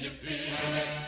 you feel it?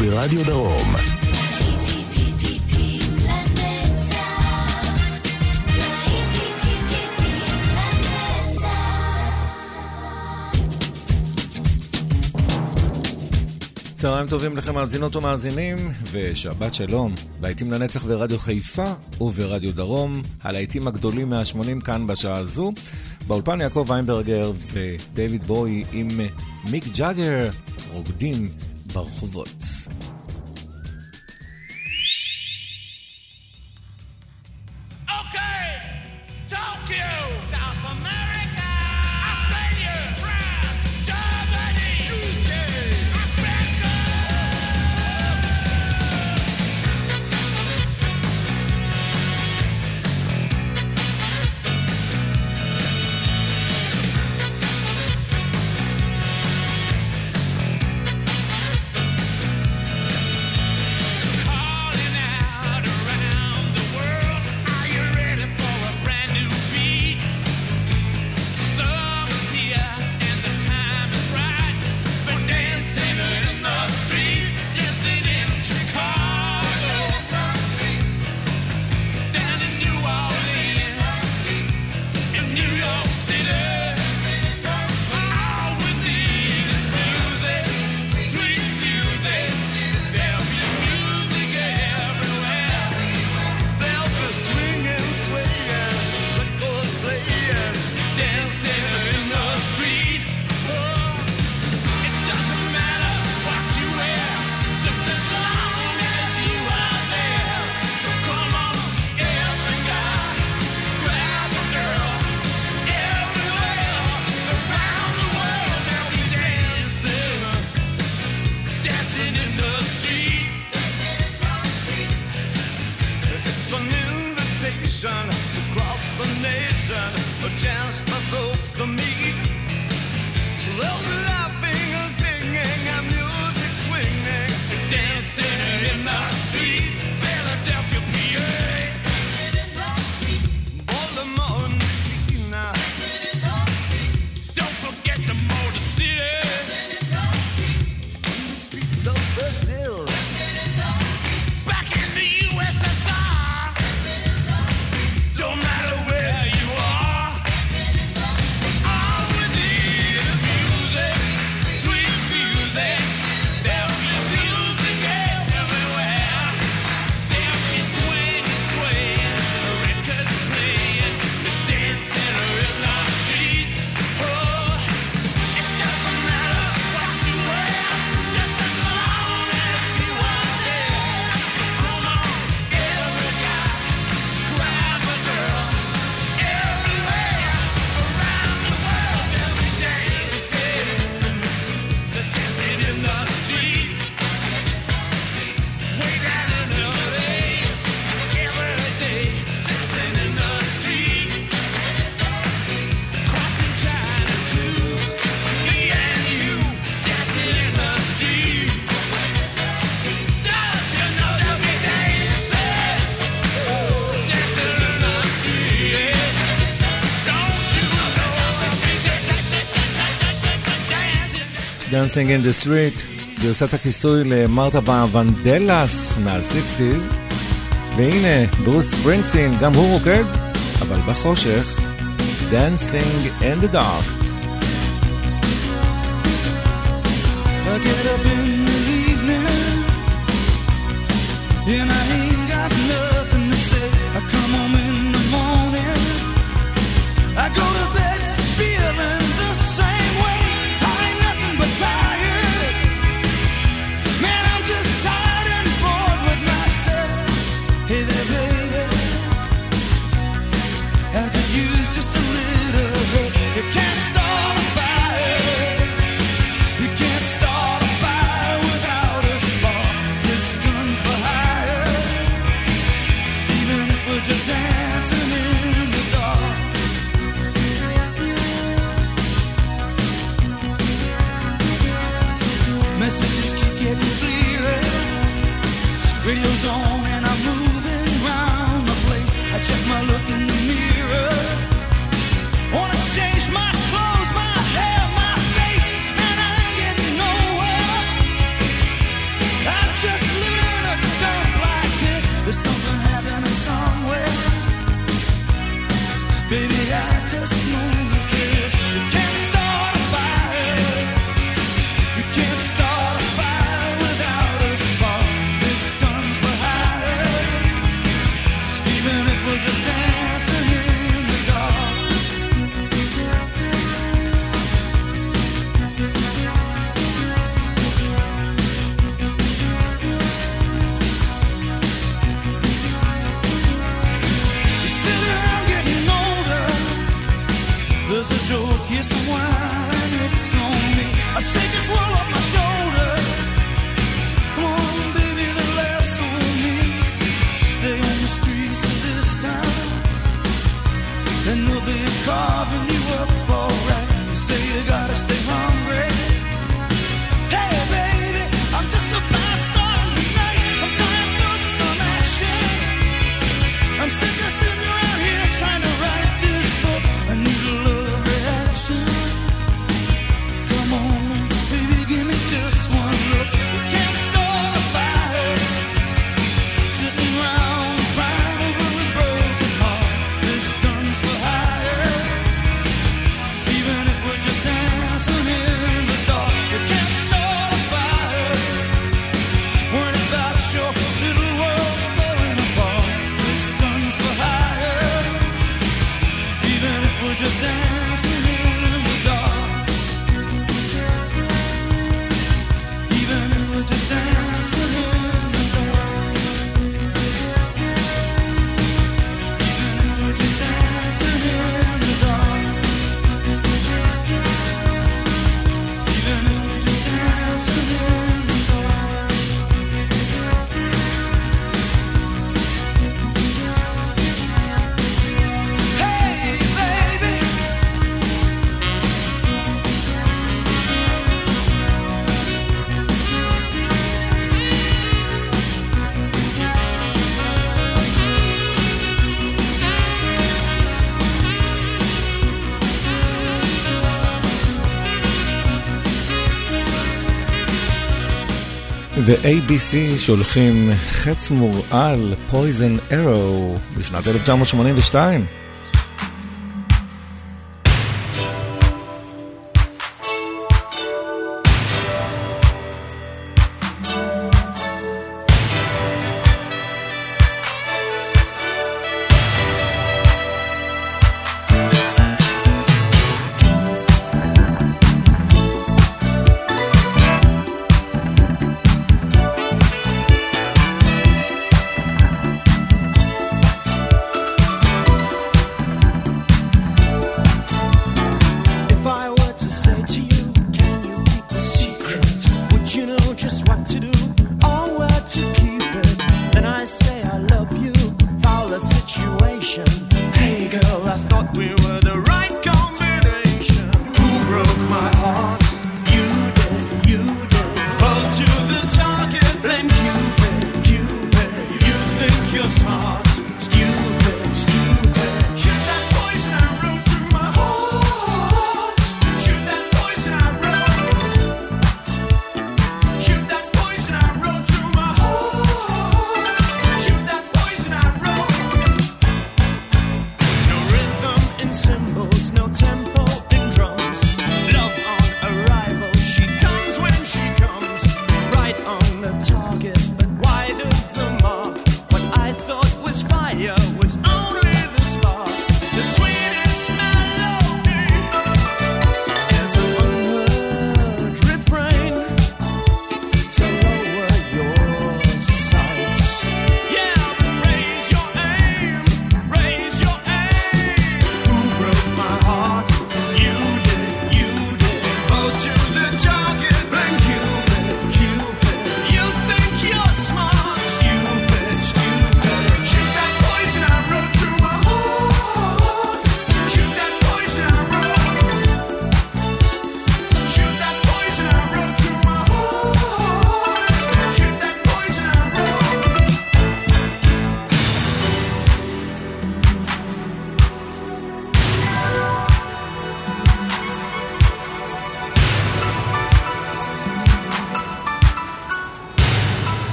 וברדיו דרום. צהריים טובים לכם מאזינות ומאזינים, ושבת שלום. להיטים לנצח ברדיו חיפה וברדיו דרום, הלהיטים הגדולים מהשמונים כאן בשעה הזו. באולפן יעקב ויינברגר ודייוויד בוי עם מיק ג'אגר רוקדים ברחובות. Dancing in the Street, גרסת הכיסוי למרתה ונדלס מה-60's, והנה, ברוס ברינגסין, גם הוא רוקד, אבל בחושך, Dancing in the Dark. ו-ABC שולחים חץ מורעל, פויזן ארו, בשנת 1982.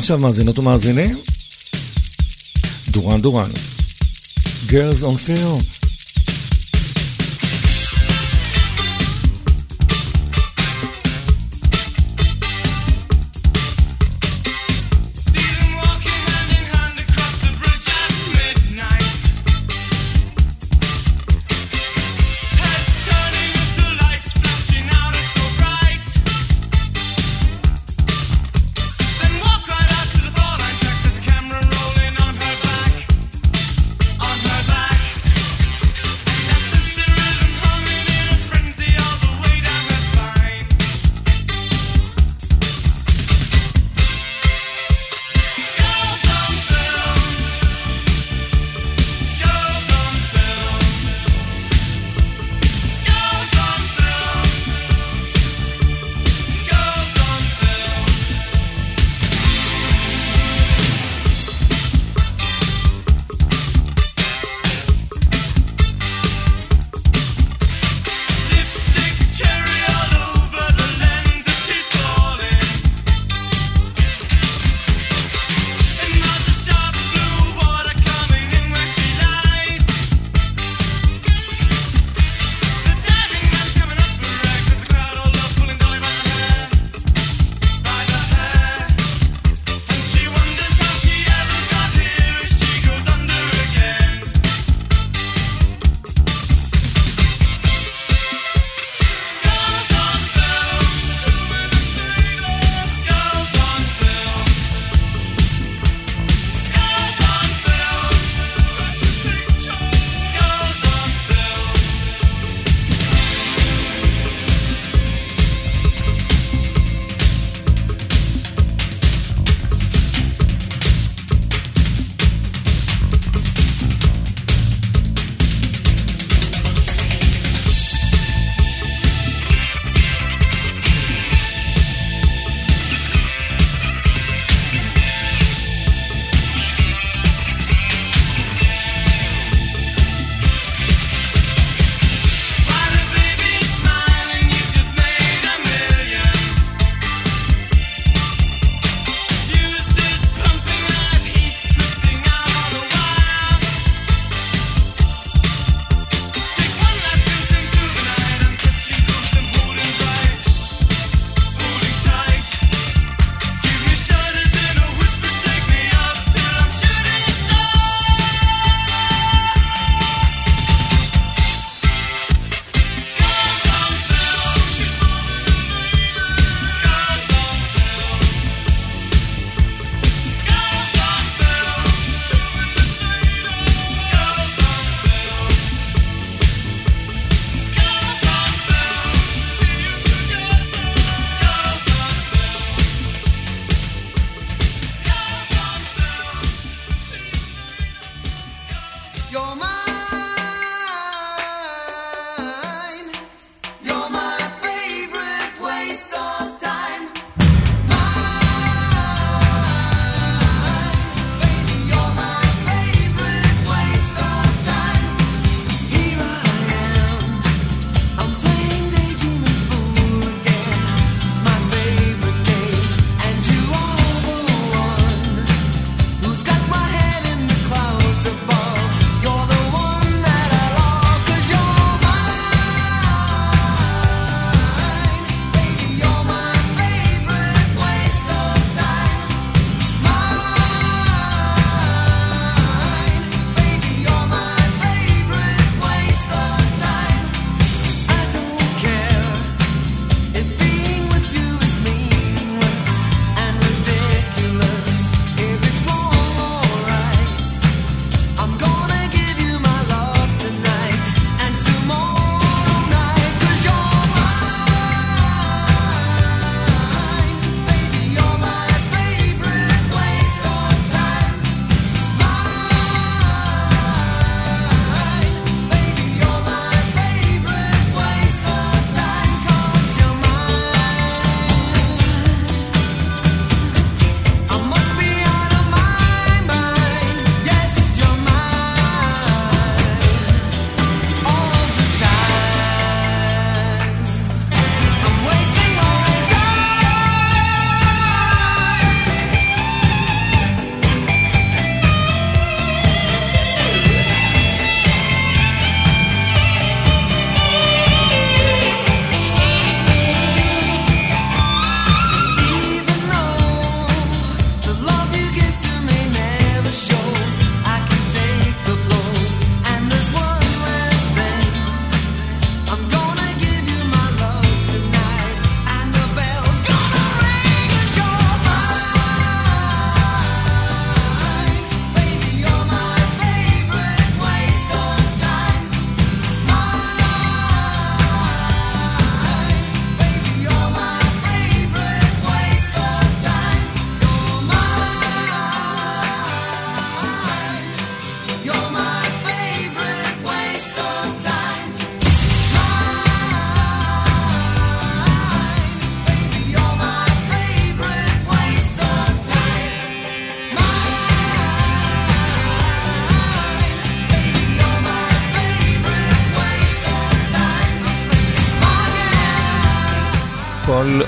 ועכשיו מאזינות ומאזינים, דורן דורן, Girls on Film.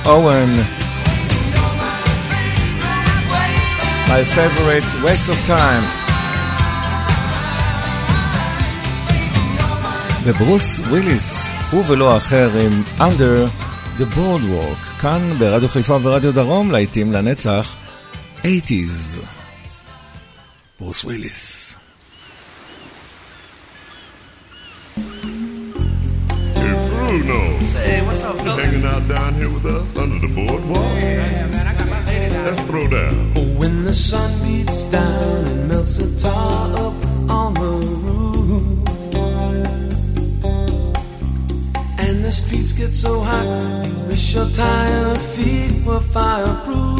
אוון. My favorite waste of time. וברוס וויליס, הוא ולא אחר עם Under the Boardwalk, כאן ברדיו חיפה ורדיו דרום, להיטים לנצח, 80's. ברוס וויליס. With us under the boardwalk. Yeah. Let's throw down. When the sun beats down and melts the tar up on the roof, and the streets get so hot, you wish your tired feet were fireproof.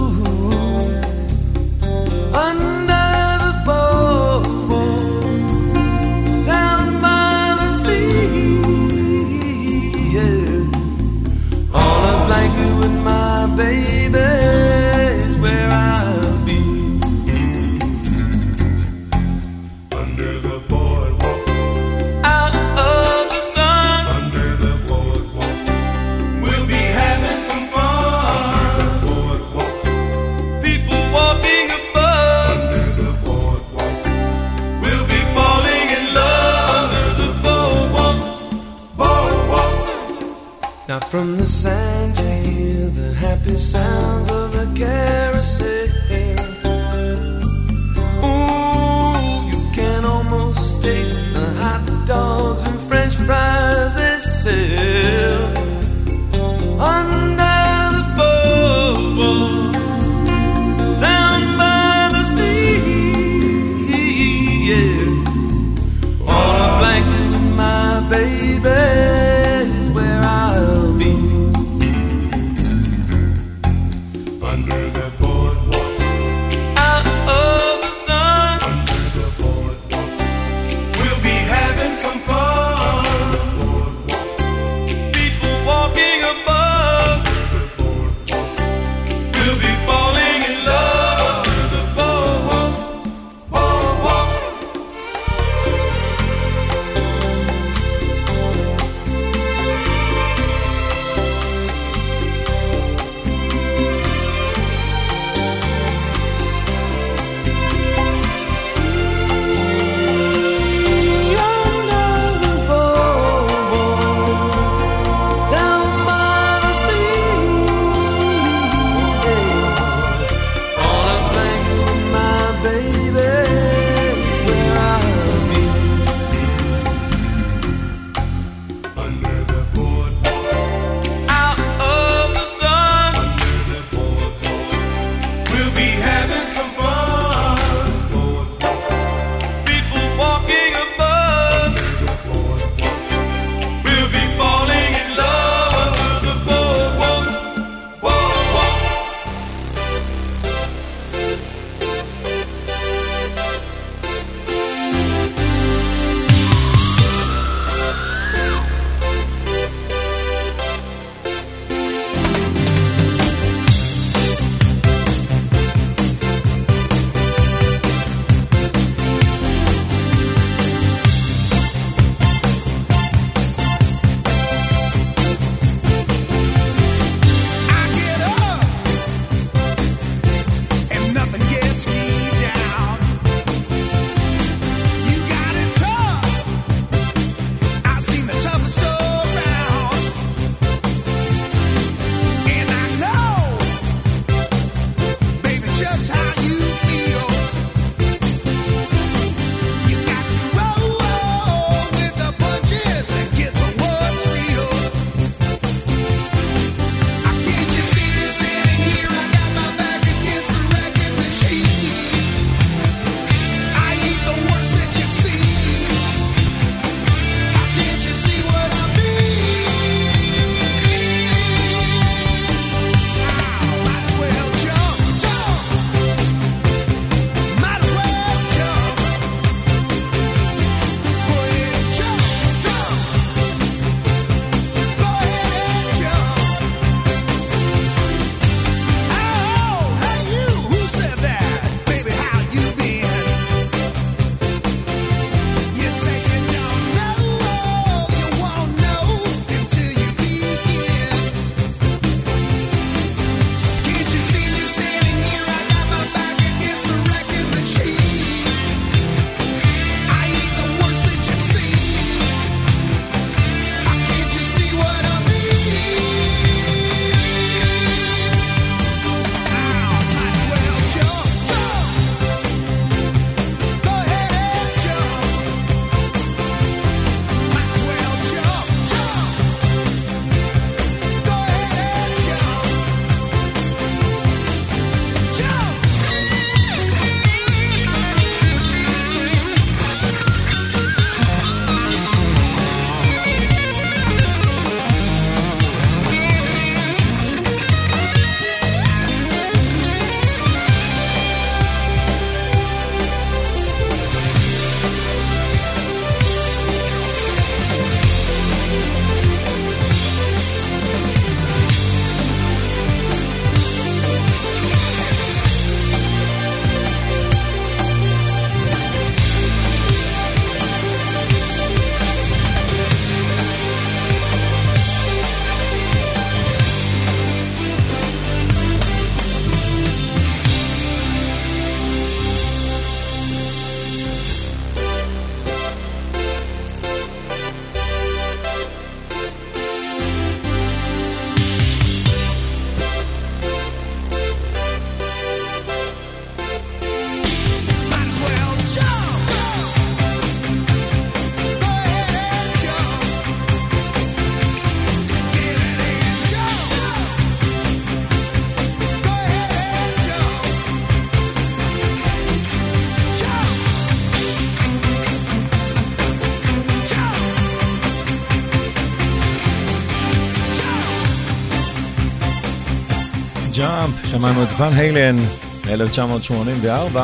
שמענו את ון היילן מ-1984.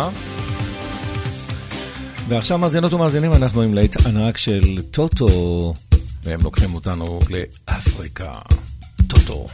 ועכשיו מאזינות ומאזינים, אנחנו עם לית ענק של טוטו, והם לוקחים אותנו לאפריקה. טוטו.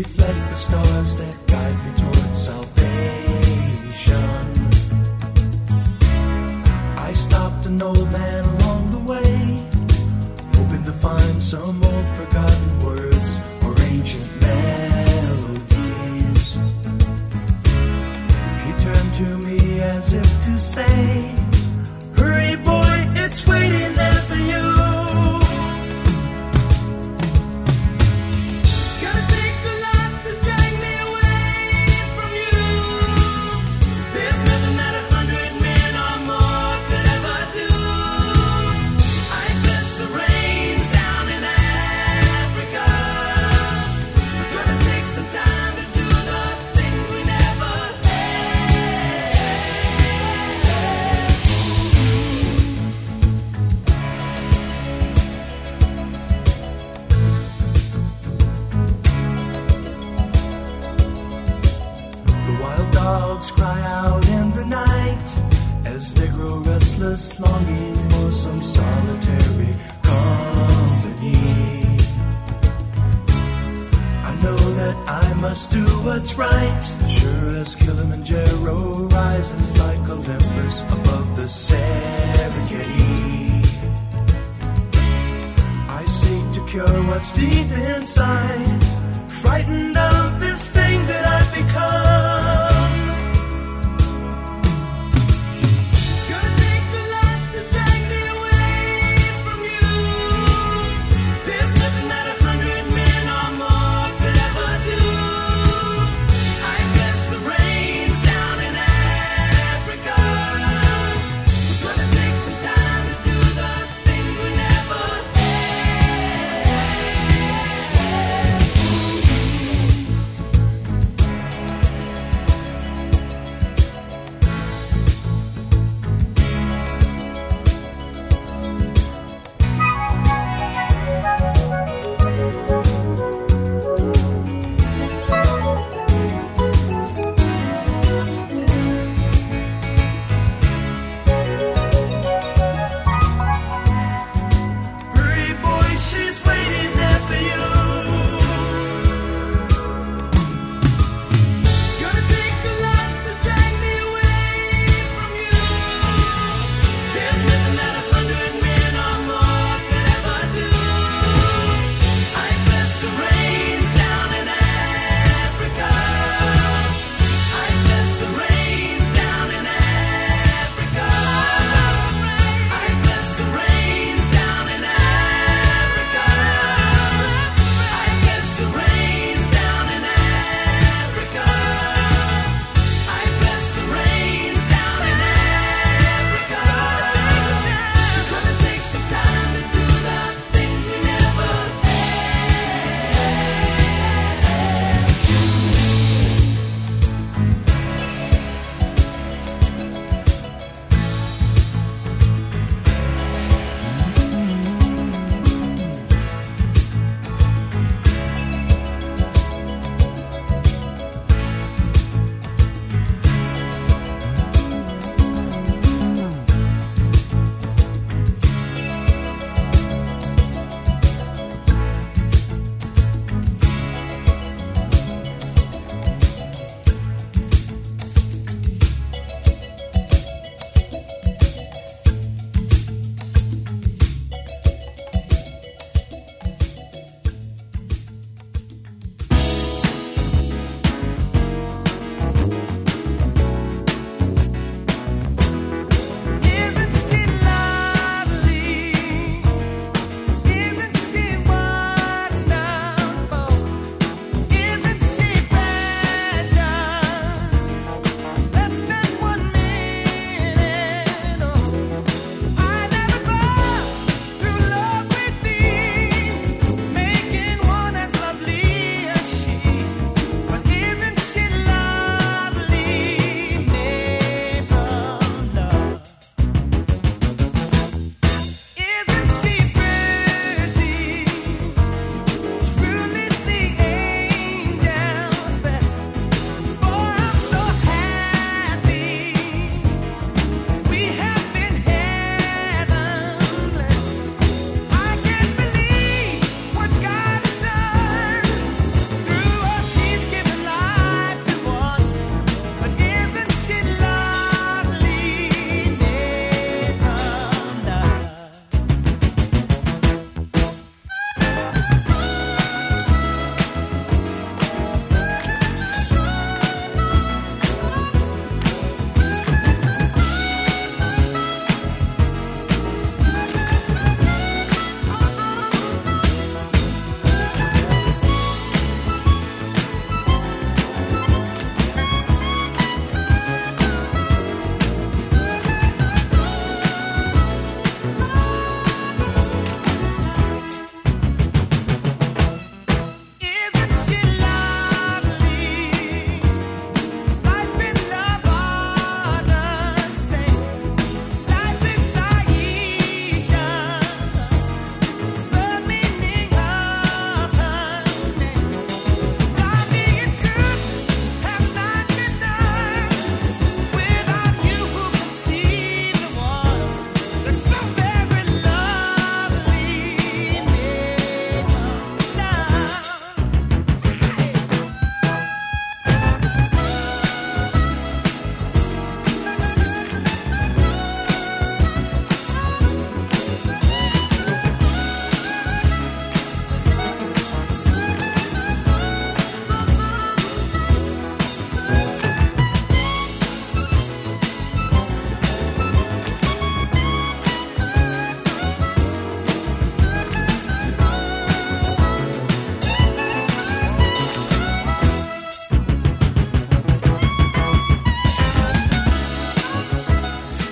reflect the stars that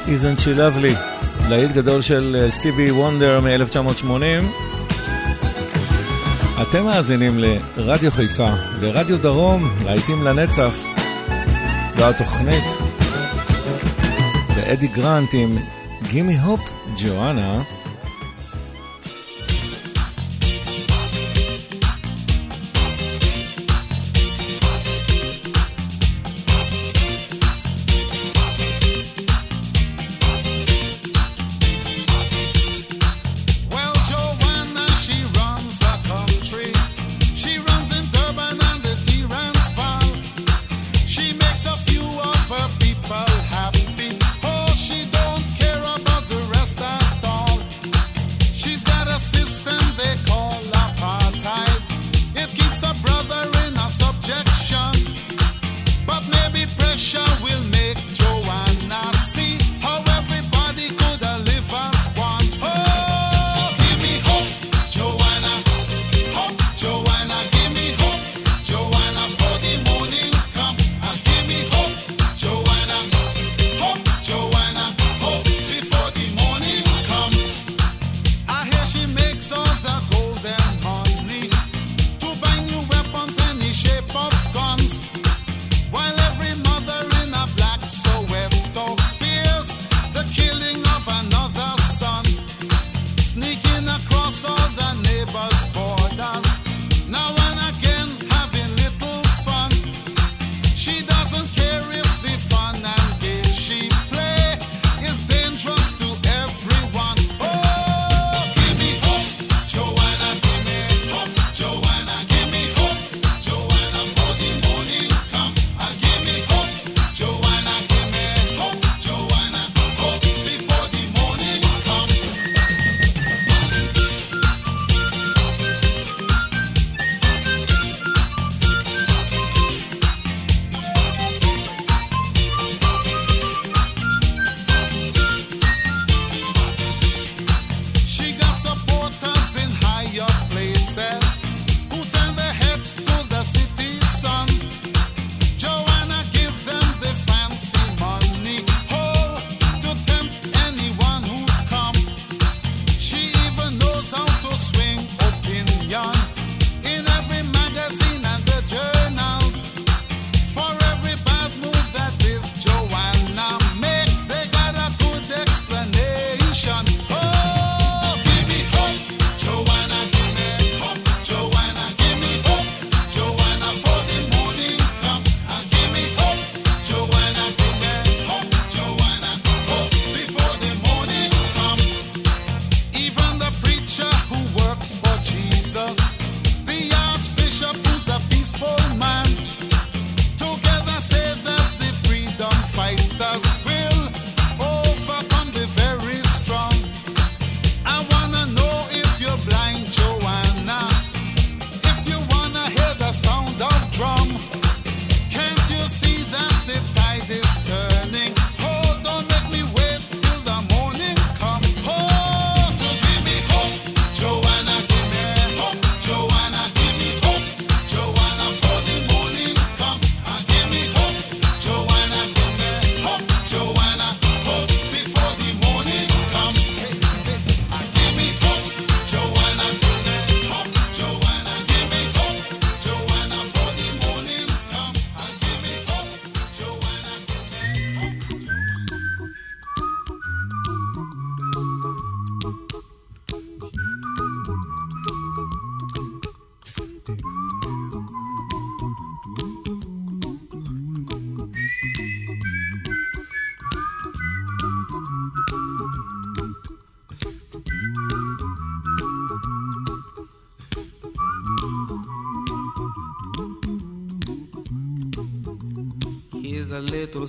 Isn't She Lovely, להיט גדול של אה, סטיבי וונדר מ-1980. אתם מאזינים לרדיו חיפה, לרדיו דרום, להיטים לנצח, והתוכנית ואדי גרנט עם גימי הופ ג'ואנה.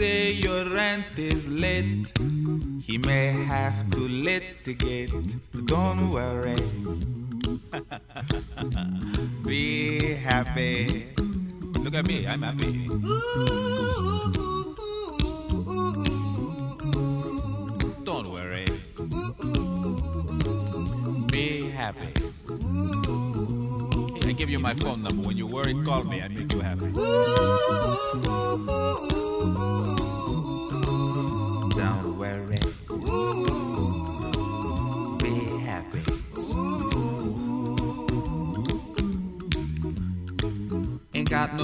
Say your rent is late. He may have to litigate. But Don't worry. Be happy. Look at me, I'm happy. Don't worry. Be happy. I give you my phone number. When you worry, call me. I make you happy.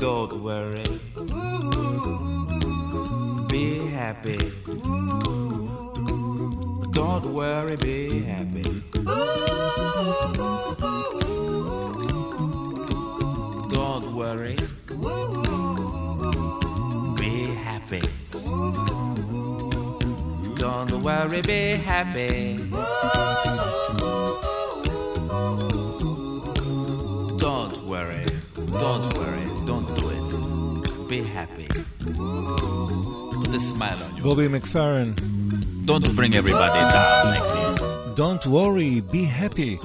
Don't worry. Be happy. Don't worry, be happy. Don't worry. Be happy. Don't worry, be happy. Be happy. Put a smile on you. בובי מקפרן, Don't bring everybody down like this. Don't worry, be happy.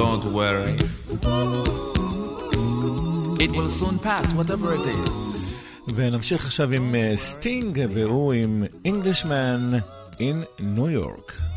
Don't worry. It will soon pass, whatever it is. ונמשיך עכשיו עם אה, סטינג, והוא עם Englishman in New York.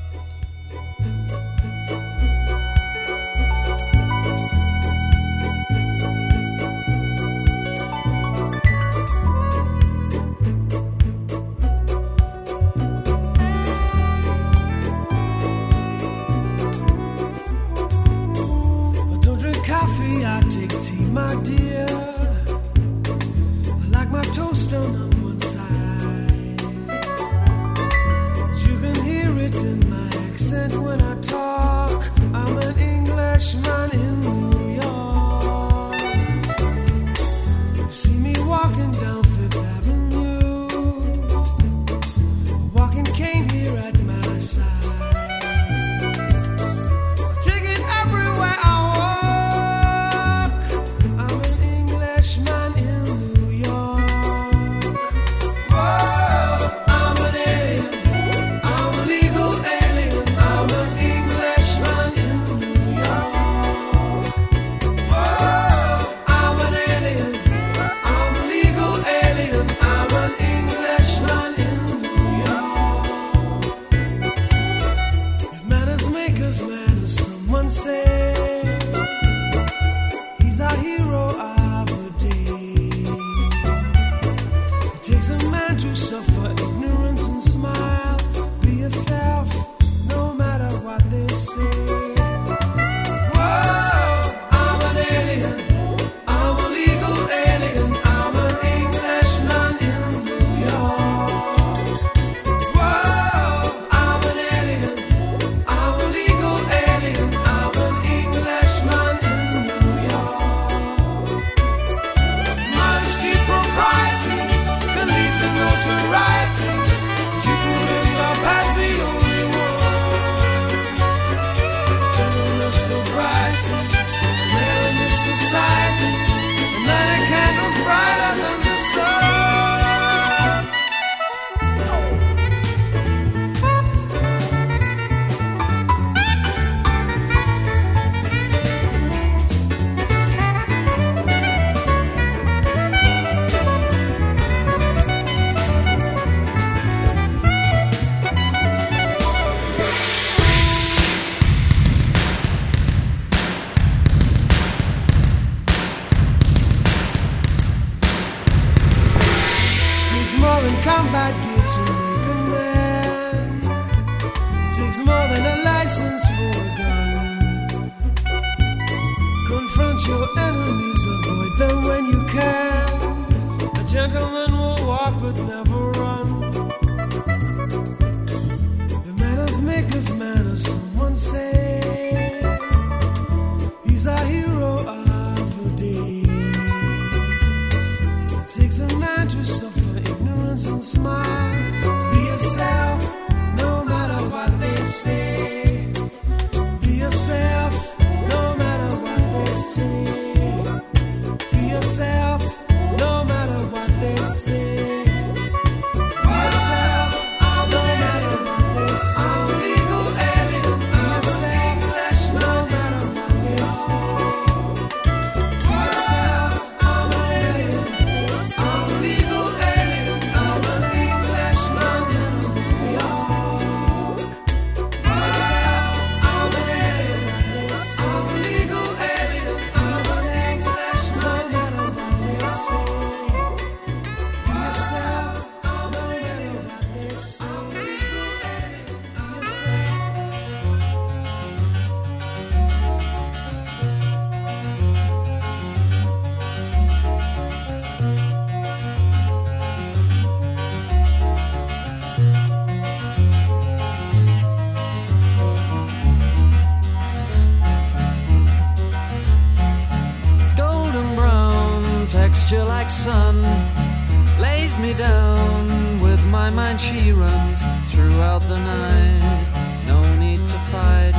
Down with my mind. She runs throughout the night. No need to fight.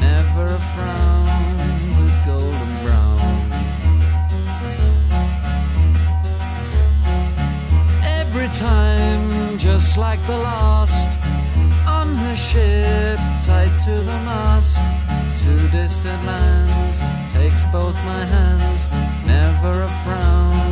Never a frown with golden brown. Every time just like the last on her ship tied to the mast to distant lands takes both my hands. Never a frown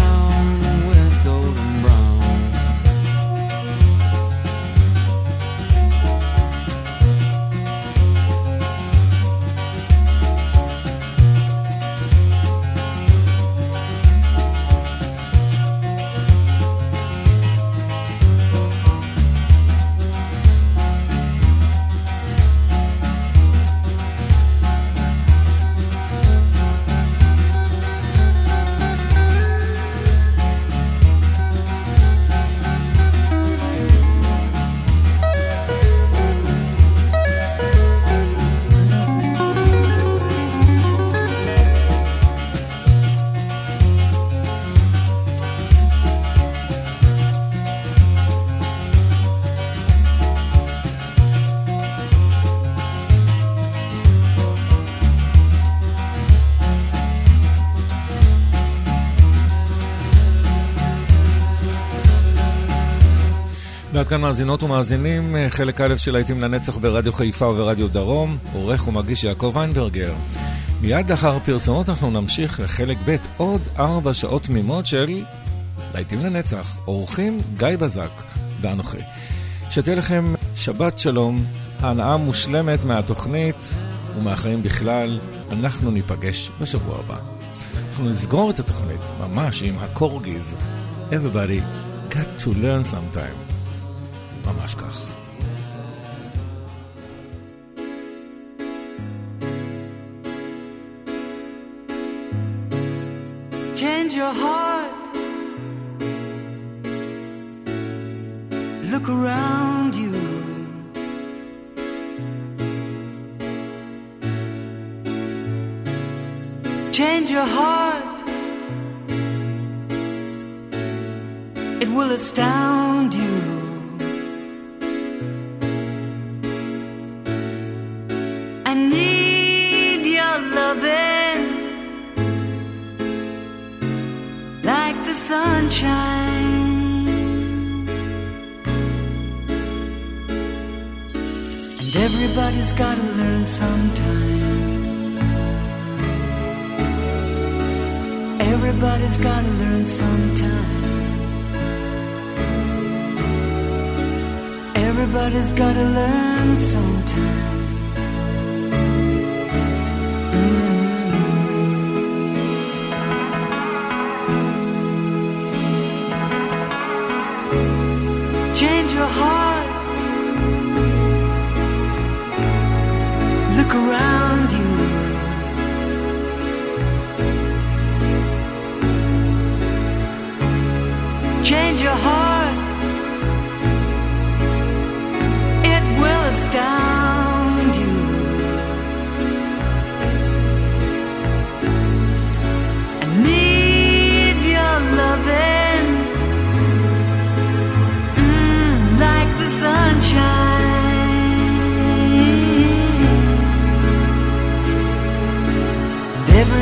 כאן מאזינות ומאזינים, חלק א' של להיטים לנצח ברדיו חיפה וברדיו דרום, עורך ומגיש יעקב ויינברגר. מיד לאחר הפרסומות אנחנו נמשיך לחלק ב' עוד ארבע שעות תמימות של להיטים לנצח, אורחים גיא בזק ואנוכי. שתהיה לכם שבת שלום, הנאה מושלמת מהתוכנית ומהחיים בכלל. אנחנו ניפגש בשבוע הבא. אנחנו נסגור את התוכנית ממש עם הקורגיז. Everybody got to learn sometime. ממש כך. change your heart. Look around you. Change your heart. It will astound you. And everybody's gotta learn sometime. Everybody's gotta learn sometime. Everybody's gotta learn sometime. Around you. Change your heart.